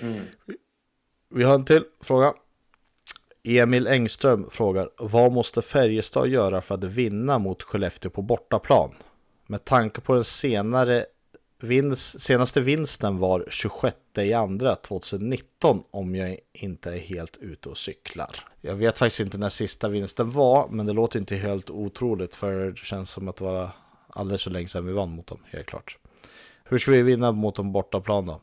Mm. Vi har en till fråga. Emil Engström frågar Vad måste Färjestad göra för att vinna mot Skellefteå på bortaplan? Med tanke på den senare vinst, senaste vinsten var 26 i andra 2019 om jag inte är helt ute och cyklar. Jag vet faktiskt inte när sista vinsten var men det låter inte helt otroligt för det känns som att det var alldeles så länge sedan vi vann mot dem, helt klart. Hur ska vi vinna mot dem bortaplan då?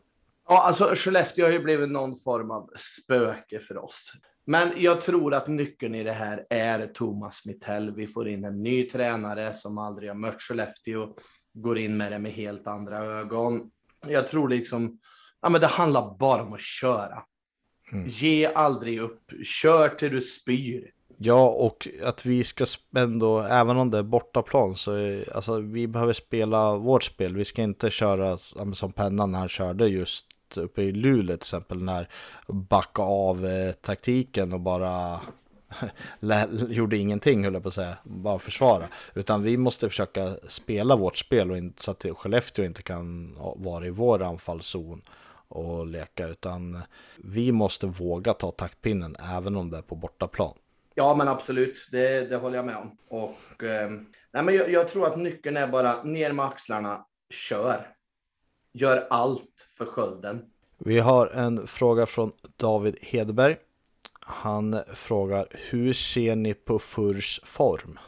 Ja, alltså Skellefteå har ju blivit någon form av spöke för oss. Men jag tror att nyckeln i det här är Thomas Mittell. Vi får in en ny tränare som aldrig har mött Skellefteå, går in med det med helt andra ögon. Jag tror liksom, ja men det handlar bara om att köra. Mm. Ge aldrig upp. Kör till du spyr. Ja, och att vi ska ändå, även om det är bortaplan, så är, alltså, vi behöver spela vårt spel. Vi ska inte köra som pennan när han körde just uppe i Luleå till exempel, när backa av eh, taktiken och bara gjorde ingenting, höll jag på att säga, bara försvara. Utan vi måste försöka spela vårt spel och inte, så att Skellefteå inte kan vara i vår anfallszon och leka, utan vi måste våga ta taktpinnen även om det är på bortaplan. Ja, men absolut, det, det håller jag med om. Och, eh, nej, men jag, jag, tror att nyckeln är bara ner med axlarna, kör. Gör allt för skölden. Vi har en fråga från David Hedberg. Han frågar, hur ser ni på Furs form?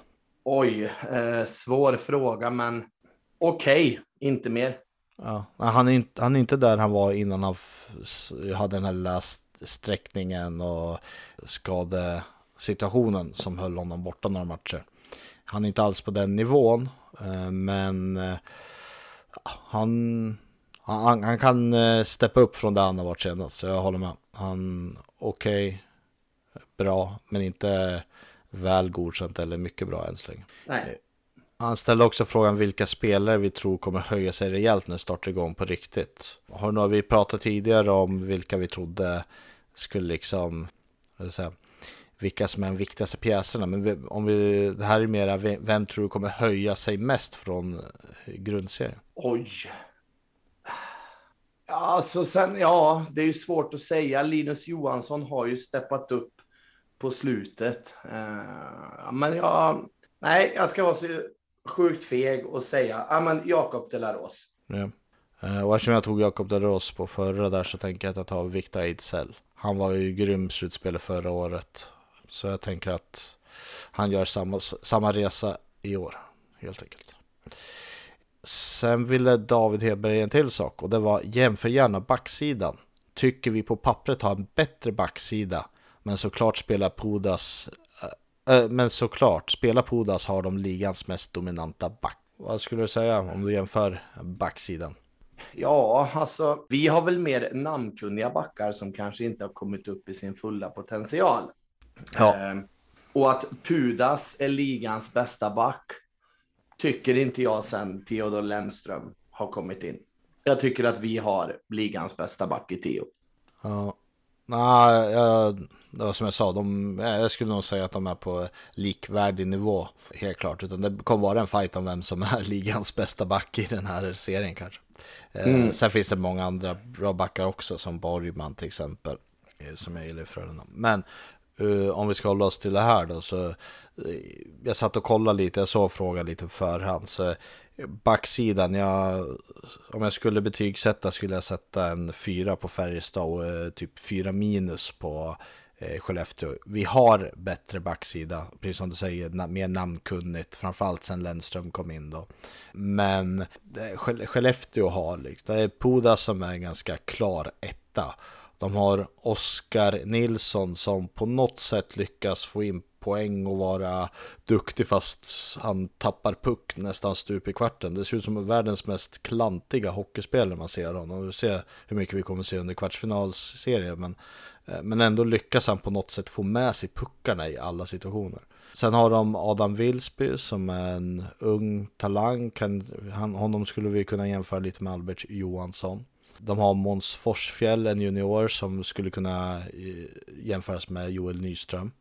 Oj, eh, svår fråga, men okej, okay, inte mer. Ja, han, är inte, han är inte där han var innan han hade den här lilla sträckningen och skadesituationen som höll honom borta några matcher. Han är inte alls på den nivån, eh, men eh, han, han, han kan eh, steppa upp från det han har varit senast, så jag håller med. Han okej, okay, bra, men inte väl godkänt eller mycket bra än så länge. Nej. Han ställde också frågan vilka spelare vi tror kommer höja sig rejält när startar igång på riktigt. Har nog vi pratat tidigare om vilka vi trodde skulle liksom, säga, vilka som är de viktigaste pjäserna. Men om vi, det här är mera, vem tror du kommer höja sig mest från grundserien? Oj. Ja, alltså sen, ja, det är ju svårt att säga. Linus Johansson har ju steppat upp på slutet. Eh, men jag, nej, jag ska vara så sjukt feg och säga, ja men Jakob Delaros. Ja. Eh, och eftersom jag tog Jakob Delaros på förra där så tänker jag att jag tar Viktor Ejdsell. Han var ju grym slutspelare förra året. Så jag tänker att han gör samma, samma resa i år, helt enkelt. Sen ville David Hedberg en till sak och det var jämför gärna backsidan. Tycker vi på pappret har en bättre backsida men såklart spelar Pudas äh, Men såklart, spelar Pudas har de ligans mest dominanta back. Vad skulle du säga om du jämför backsidan? Ja, alltså vi har väl mer namnkunniga backar som kanske inte har kommit upp i sin fulla potential. Ja. Eh, och att Pudas är ligans bästa back tycker inte jag sen Theodor Lennström har kommit in. Jag tycker att vi har ligans bästa back i Theo. Ja, Nej, jag, det var som jag sa, de, jag skulle nog säga att de är på likvärdig nivå, helt klart. Utan det kommer vara en fight om vem som är ligans bästa back i den här serien kanske. Eh, mm. sen finns det många andra bra backar också, som Borgman till exempel, eh, som jag gillar i Frölunda. Men uh, om vi ska hålla oss till det här då, så uh, jag satt och kollade lite, jag såg frågan lite på förhand. Så eh, Backsidan, jag, om jag skulle betygsätta skulle jag sätta en 4 på Färjestad och typ 4 minus på eh, Skellefteå. Vi har bättre backsida, precis som du säger, na mer namnkunnigt, framförallt sen Lennström kom in då. Men det, Skellefteå har, det är Poda som är en ganska klar etta. De har Oskar Nilsson som på något sätt lyckas få in poäng och vara duktig fast han tappar puck nästan stup i kvarten. Det ser ut som världens mest klantiga hockeyspelare man ser honom. Vi ser hur mycket vi kommer se under kvartsfinalserien. Men, eh, men ändå lyckas han på något sätt få med sig puckarna i alla situationer. Sen har de Adam Wilsby som är en ung talang. Kan, han, honom skulle vi kunna jämföra lite med Albert Johansson. De har Måns Forsfjäll, en junior som skulle kunna eh, jämföras med Joel Nyström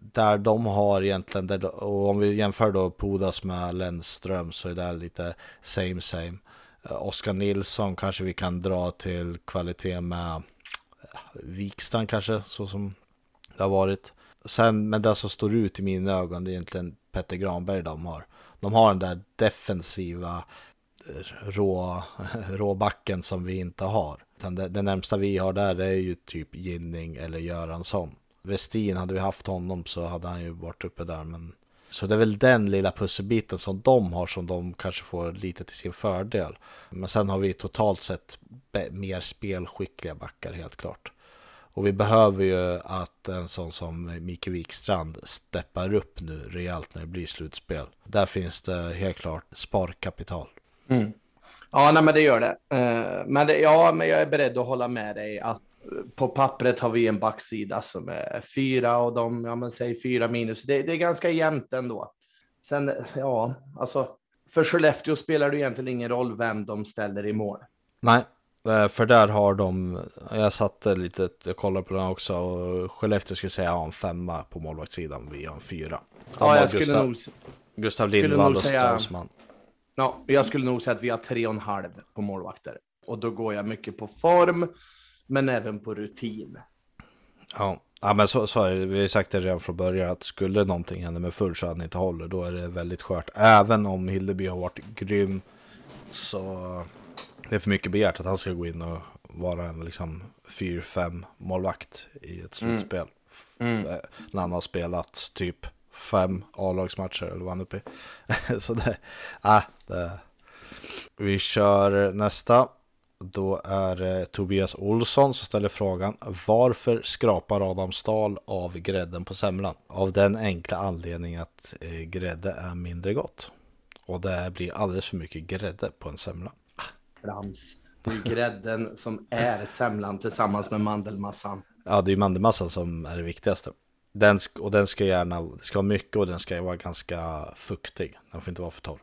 där de har egentligen, där, och om vi jämför då Pudas med Lennström så är det lite same same. Eh, Oskar Nilsson kanske vi kan dra till kvalitet med eh, Vikstrand kanske, så som det har varit. Sen, men det som står ut i mina ögon det är egentligen Petter Granberg de har. De har den där defensiva eh, rå, råbacken som vi inte har. Det, det närmsta vi har där är ju typ Ginning eller Göransson. Westin, hade vi haft honom så hade han ju varit uppe där. Men... Så det är väl den lilla pusselbiten som de har som de kanske får lite till sin fördel. Men sen har vi totalt sett mer spelskickliga backar helt klart. Och vi behöver ju att en sån som Micke Wikstrand steppar upp nu rejält när det blir slutspel. Där finns det helt klart sparkapital. Mm. Ja, nej, men det gör det. Uh, men det, ja, men jag är beredd att hålla med dig att på pappret har vi en backsida som är fyra och de, ja men säg fyra minus. Det, det är ganska jämnt ändå. Sen, ja, alltså för Skellefteå spelar det egentligen ingen roll vem de ställer i mål. Nej, eh, för där har de, jag satte lite, jag kollade på den också och Skellefteå skulle säga ha en femma på målvaktssidan, vi har en fyra. De Ja, jag skulle Gustav, nog, Gustav Lindvall och säga- Strömsman. Ja, jag skulle nog säga att vi har tre och en halv på målvakter. Och då går jag mycket på form, men även på rutin. Ja, ja men så, så är det. Vi har ju sagt det redan från början att skulle någonting hända med full så att han inte håller, då är det väldigt skört. Även om Hildeby har varit grym så det är för mycket begärt att han ska gå in och vara en liksom 4-5 målvakt i ett slutspel. Mm. Eh, När han har spelat typ fem A-lagsmatcher eller vad han uppe i. så det, äh, det. Vi kör nästa. Då är det Tobias Olsson som ställer frågan Varför skrapar Adam Stahl av grädden på semlan? Av den enkla anledningen att eh, grädde är mindre gott. Och det blir alldeles för mycket grädde på en semla. Trams. Det är grädden som är semlan tillsammans med mandelmassan. Ja, det är ju mandelmassan som är det viktigaste. Den, och den ska gärna, det ska vara mycket och den ska vara ganska fuktig. Den får inte vara för torr.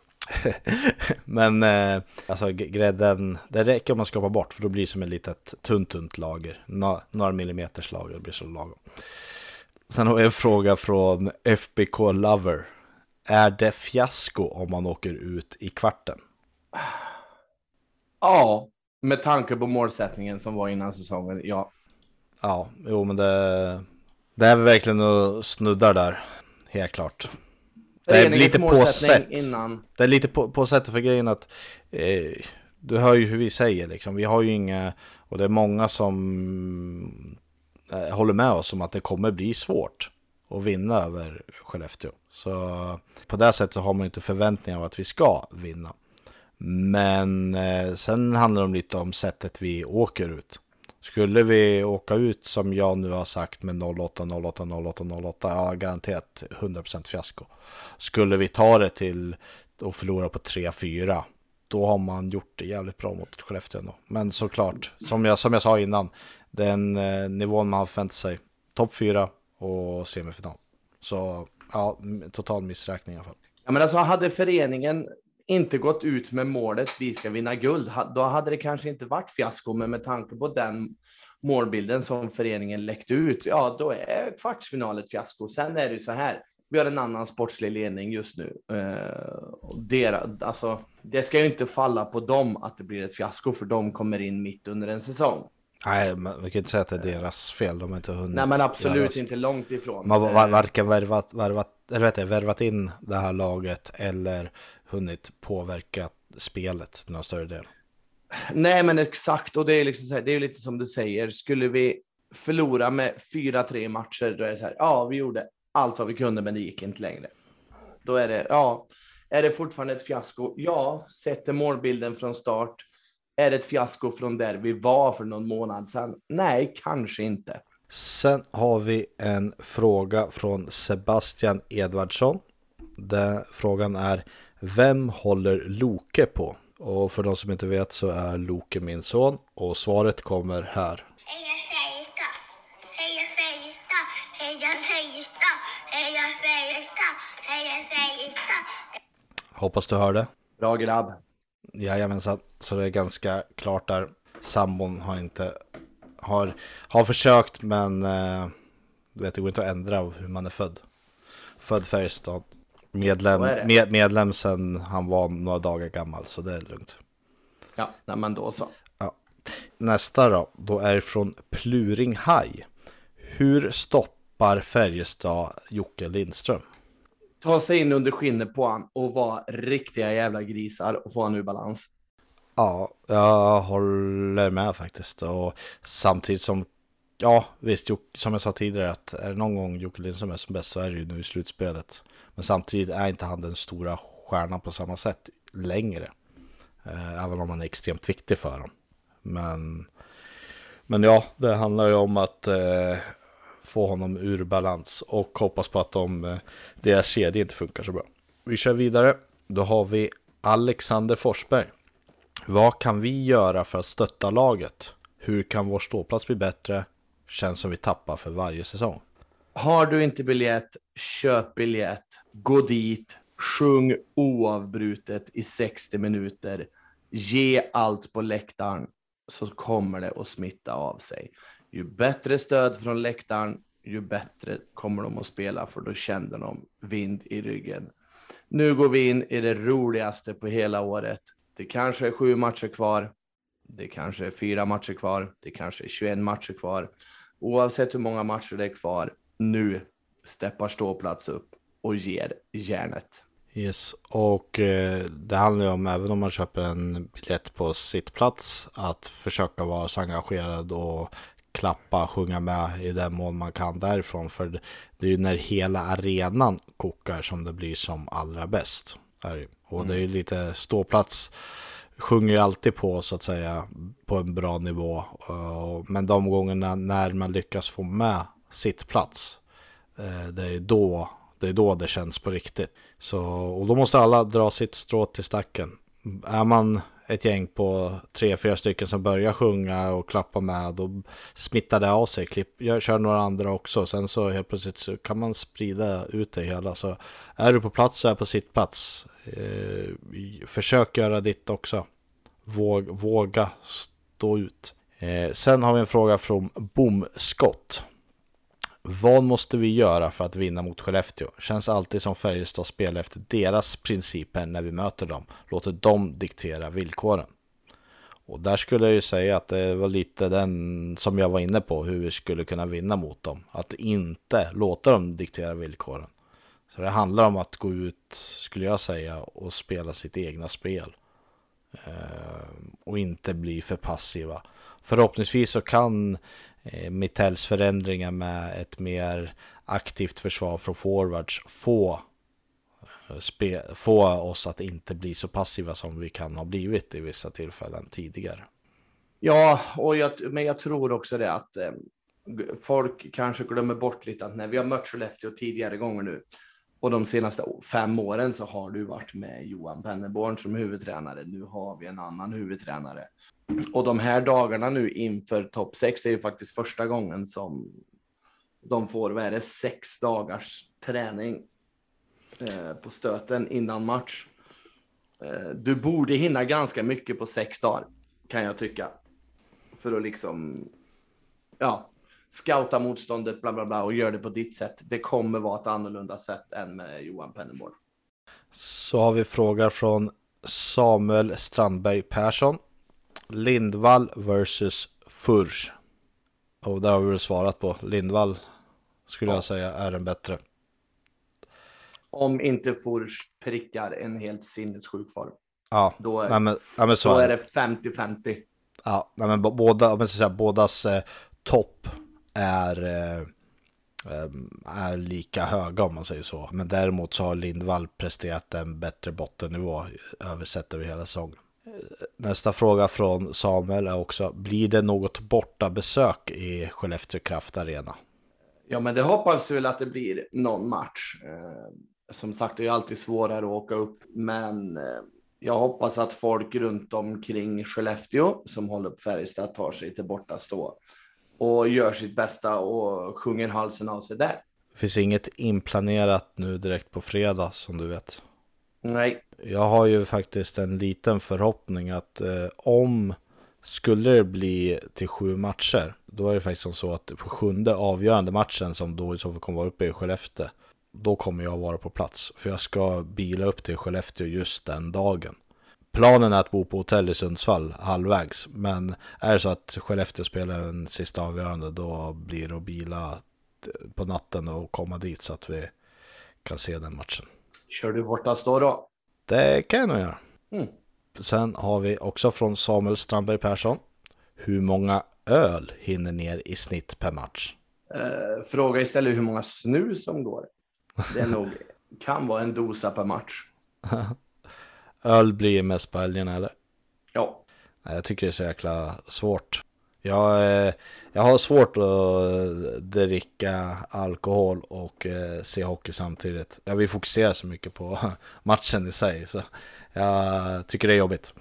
Men eh, alltså grädden, det räcker om man skrapar bort för då blir det som ett litet tunt tunt lager. Nå- några millimeters lager, blir så lagom. Sen har vi en fråga från FBK Lover. Är det fiasko om man åker ut i kvarten? Ja, med tanke på målsättningen som var innan säsongen. Ja, Ja, jo men det, det är verkligen att snuddar där. Helt klart. Det är lite på målsättning sätt. innan. Det är lite på, på sättet för grejen att eh, du hör ju hur vi säger liksom. Vi har ju inga, och det är många som eh, håller med oss om att det kommer bli svårt att vinna över Skellefteå. Så på det sättet har man inte förväntningar av att vi ska vinna. Men eh, sen handlar det om lite om sättet vi åker ut. Skulle vi åka ut som jag nu har sagt med 08, 08, 08, 08, ja garanterat 100% fiasko. Skulle vi ta det till och förlora på 3-4, då har man gjort det jävligt bra mot Skellefteå ändå. Men såklart, som jag, som jag sa innan, den eh, nivån man har förväntat sig, topp 4 och semifinal. Så ja, total missräkning i alla fall. Ja, men alltså hade föreningen inte gått ut med målet vi ska vinna guld, då hade det kanske inte varit fiasko, men med tanke på den målbilden som föreningen läckte ut, ja, då är kvartsfinal ett fiasko. Sen är det ju så här. Vi har en annan sportslig ledning just nu. Eh, dera, alltså, det ska ju inte falla på dem att det blir ett fiasko, för de kommer in mitt under en säsong. Nej, vi kan inte säga att det är deras fel. De har inte hunnit. Nej, men absolut göra- inte långt ifrån. Man har var, varken värvat, värvat, eller vet jag, värvat in det här laget eller hunnit påverka spelet till någon större del. Nej, men exakt. Och det är, liksom här, det är lite som du säger. Skulle vi förlora med 4-3 matcher, då är det så här. Ja, vi gjorde allt vad vi kunde, men det gick inte längre. Då är det, ja, är det fortfarande ett fiasko? Ja, sätter målbilden från start. Är det ett fiasko från där vi var för någon månad sedan? Nej, kanske inte. Sen har vi en fråga från Sebastian Edvardsson. Den frågan är Vem håller Loke på? Och för de som inte vet så är Loke min son och svaret kommer här. Heja Färjestad! Heja Färjestad! Heja Färjestad! Heja Färjestad! Heja Färjestad! Hoppas du hörde. Bra grabb. Jajamensan, så det är ganska klart där. Sambon har inte har, har försökt men eh, du vet det går inte att ändra hur man är född. Född Färjestad. Medlem, med, medlem sen han var några dagar gammal så det är lugnt. Ja, nej, men då så. Nästa då, då är det från Pluring High. Hur stoppar Färjestad Jocke Lindström? Ta sig in under skinnet på han och vara riktiga jävla grisar och få han ur balans. Ja, jag håller med faktiskt. Och samtidigt som, ja visst, som jag sa tidigare, att är det någon gång Jocke Lindström är som bäst så är det ju nu i slutspelet. Men samtidigt är inte han den stora stjärnan på samma sätt längre. Eh, även om han är extremt viktig för dem. Men, men ja, det handlar ju om att eh, få honom ur balans och hoppas på att de, eh, deras kedja inte funkar så bra. Vi kör vidare. Då har vi Alexander Forsberg. Vad kan vi göra för att stötta laget? hur kan vår ståplats bli bättre? Känns som vi tappar för varje säsong. Har du inte biljett, köp biljett, gå dit, sjung oavbrutet i 60 minuter, ge allt på läktaren så kommer det att smitta av sig. Ju bättre stöd från läktaren, ju bättre kommer de att spela för då kände de vind i ryggen. Nu går vi in i det roligaste på hela året. Det kanske är sju matcher kvar. Det kanske är fyra matcher kvar. Det kanske är 21 matcher kvar. Oavsett hur många matcher det är kvar, nu steppar ståplats upp och ger järnet. Yes, och eh, det handlar ju om även om man köper en biljett på sittplats att försöka vara så engagerad och klappa, sjunga med i den mån man kan därifrån. För det är ju när hela arenan kokar som det blir som allra bäst. Och det är ju lite ståplats sjunger ju alltid på så att säga på en bra nivå. Men de gångerna när man lyckas få med sittplats, eh, det är då det är då det känns på riktigt. Så, och då måste alla dra sitt strå till stacken. Är man ett gäng på tre, fyra stycken som börjar sjunga och klappa med, då smittar det av sig. Klipp, gör, kör några andra också. Sen så helt plötsligt så kan man sprida ut det hela. Så är du på plats så är på sitt plats. Eh, försök göra ditt också. Våg, våga stå ut. Eh, sen har vi en fråga från Bomskott. Vad måste vi göra för att vinna mot Skellefteå? Känns alltid som Färjestad spelar efter deras principer när vi möter dem. Låter dem diktera villkoren. Och där skulle jag ju säga att det var lite den som jag var inne på, hur vi skulle kunna vinna mot dem. Att inte låta dem diktera villkoren. Så det handlar om att gå ut, skulle jag säga, och spela sitt egna spel. Eh, och inte bli för passiva. Förhoppningsvis så kan eh, Eh, Mittells förändringar med ett mer aktivt försvar från forwards få, eh, spe, få oss att inte bli så passiva som vi kan ha blivit i vissa tillfällen tidigare. Ja, och jag, men jag tror också det att eh, folk kanske glömmer bort lite att när vi har mött Skellefteå tidigare gånger nu och de senaste fem åren så har du varit med Johan Penneborn som huvudtränare. Nu har vi en annan huvudtränare. Och de här dagarna nu inför topp sex är ju faktiskt första gången som de får, vad är det, sex dagars träning eh, på stöten innan match. Eh, du borde hinna ganska mycket på sex dagar, kan jag tycka. För att liksom, ja, scouta motståndet, bla bla bla, och gör det på ditt sätt. Det kommer vara ett annorlunda sätt än med Johan Pennerborn. Så har vi frågor från Samuel Strandberg Persson. Lindvall versus Furch. Och där har vi väl svarat på. Lindvall skulle ja. jag säga är en bättre. Om inte Furch prickar en helt sinnessjuk form. Ja, då är, nej, men, ja, men så då är det 50-50. Ja, nej, men båda, om jag ska säga, bådas eh, topp är, eh, eh, är lika höga om man säger så. Men däremot så har Lindvall presterat en bättre bottennivå översett över hela säsongen. Nästa fråga från Samuel är också, blir det något borta besök i Skellefteå Kraft Arena? Ja, men det hoppas vi väl att det blir någon match. Eh, som sagt, det är alltid svårare att åka upp, men jag hoppas att folk runt omkring Skellefteå som håller på Färjestad tar sig till borta stå och gör sitt bästa och sjunger halsen av sig där. Det finns inget inplanerat nu direkt på fredag som du vet. Nej. Jag har ju faktiskt en liten förhoppning att eh, om skulle det bli till sju matcher, då är det faktiskt som så att på sjunde avgörande matchen som då i så fall kommer vara uppe i Skellefteå, då kommer jag vara på plats. För jag ska bila upp till Skellefteå just den dagen. Planen är att bo på hotell i Sundsvall halvvägs. Men är det så att Skellefteå spelar en sista avgörande då blir det att bila på natten och komma dit så att vi kan se den matchen. Kör du borta stå då? Det kan jag nog göra. Mm. Sen har vi också från Samuel Strandberg Persson. Hur många öl hinner ner i snitt per match? Eh, fråga istället hur många snus som går. Det är nog, kan vara en dosa per match. Öl blir mest på helgerna eller? Ja. Jag tycker det är så jäkla svårt. Jag, eh, jag har svårt att eh, dricka alkohol och eh, se hockey samtidigt. Jag vill fokusera så mycket på matchen i sig. Så jag tycker det är jobbigt.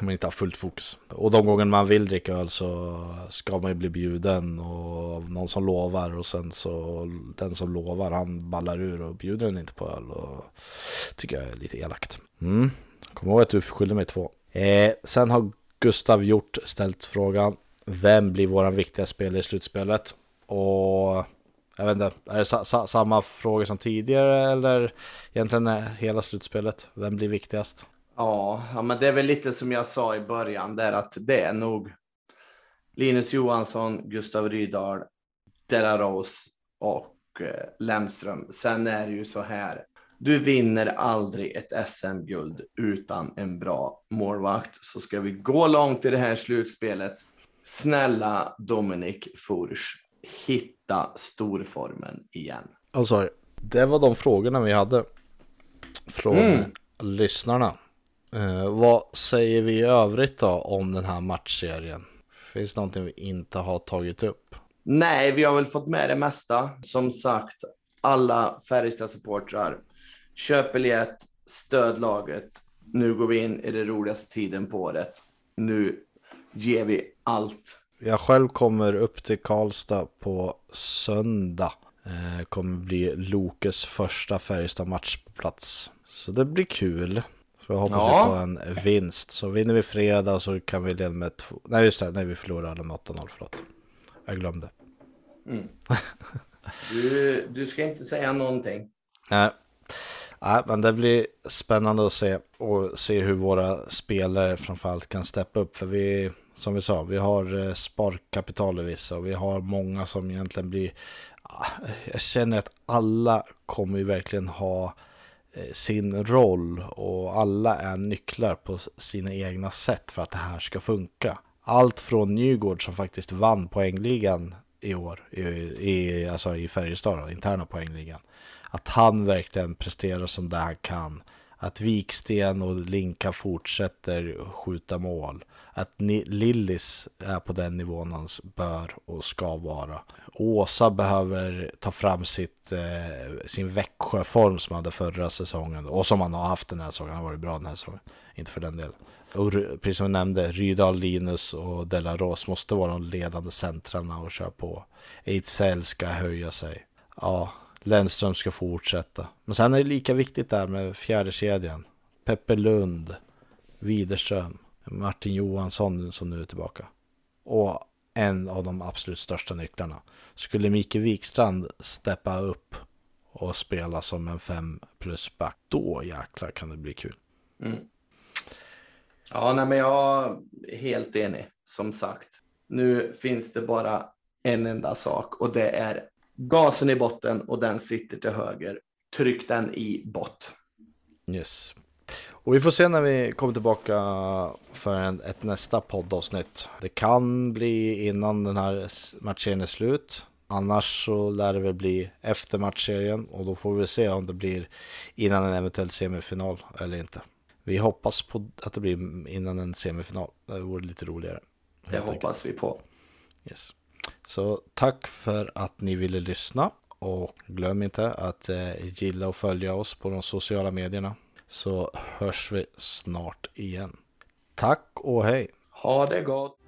Om man inte har fullt fokus. Och de gånger man vill dricka öl så ska man ju bli bjuden och någon som lovar och sen så den som lovar han ballar ur och bjuder den inte på öl och tycker jag är lite elakt. Mm. Kom ihåg att du skyller mig två. Eh, sen har Gustav Hjort ställt frågan Vem blir våran viktiga spelare i slutspelet? Och jag vet inte, är det sa sa samma fråga som tidigare eller egentligen är hela slutspelet? Vem blir viktigast? Ja, ja, men det är väl lite som jag sa i början där att det är nog Linus Johansson, Gustav Rydahl, Delaros och eh, Lemström. Sen är det ju så här. Du vinner aldrig ett SM-guld utan en bra målvakt. Så ska vi gå långt i det här slutspelet. Snälla Dominik Furch, hitta storformen igen. Sorry. Det var de frågorna vi hade från Mm. lyssnarna. Eh, vad säger vi i övrigt då om den här matchserien? Finns det någonting vi inte har tagit upp? Nej, vi har väl fått med det mesta. Som sagt, alla Färjestad-supportrar, köp biljett, stöd laget. Nu går vi in i den roligaste tiden på året. Nu ger vi allt. Jag själv kommer upp till Karlstad på söndag. Eh, kommer bli Lokes första Färjestad-match på plats. Så det blir kul. Så jag hoppas Ja. vi på en vinst. Så vinner vi fredag så kan vi leda med två... Nej just det, nej vi förlorade med 8-0, förlåt. Jag glömde. Du, du ska inte säga någonting. Nej. Nej, men det blir spännande att se och se hur våra spelare framförallt kan steppa upp. För vi, som vi sa, vi har eh, sparkapital i vissa och vi har många som egentligen blir... Ah, jag känner att alla kommer ju verkligen ha eh, sin roll och alla är nycklar på sina egna sätt för att det här ska funka. Allt från Nygård som faktiskt vann poängligan i år, i, i, alltså i Färjestad, då, interna poängligan. Att han verkligen presterar som det han kan. Att Viksten och Linka fortsätter skjuta mål. Att Ni- Lillis är på den nivån han bör och ska vara. Åsa behöver ta fram sitt, eh, sin Växjöform som han hade förra säsongen. Och som han har haft den här säsongen. Han har varit bra den här säsongen. Inte för den delen. Och precis som jag nämnde, Rydahl, Linus och Delaros måste vara de ledande centrarna och köra på. Ejdsell ska höja sig. Ja, Lennström ska fortsätta. Men sen är det lika viktigt där med fjärde kedjan. Peppe Lund, Widerström, Martin Johansson som nu är tillbaka. Och en av de absolut största nycklarna. Skulle Micke Wikstrand steppa upp och spela som en fem plus back, då jäklar kan det bli kul. Mm. Ja, nej, men jag är helt enig. Som sagt, nu finns det bara en enda sak och det är gasen i botten och den sitter till höger. Tryck den i bott. Yes. Och vi får se när vi kommer tillbaka för en, ett nästa poddavsnitt. Det kan bli innan den här matchserien är slut. Annars så lär det väl bli efter matchserien och då får vi se om det blir innan en eventuell semifinal eller inte. Vi hoppas på att det blir innan en semifinal. Det vore lite roligare. Det hoppas vi på. Yes. Så tack för att ni ville lyssna och glöm inte att eh, gilla och följa oss på de sociala medierna så hörs vi snart igen. Tack och hej! Ha det gott!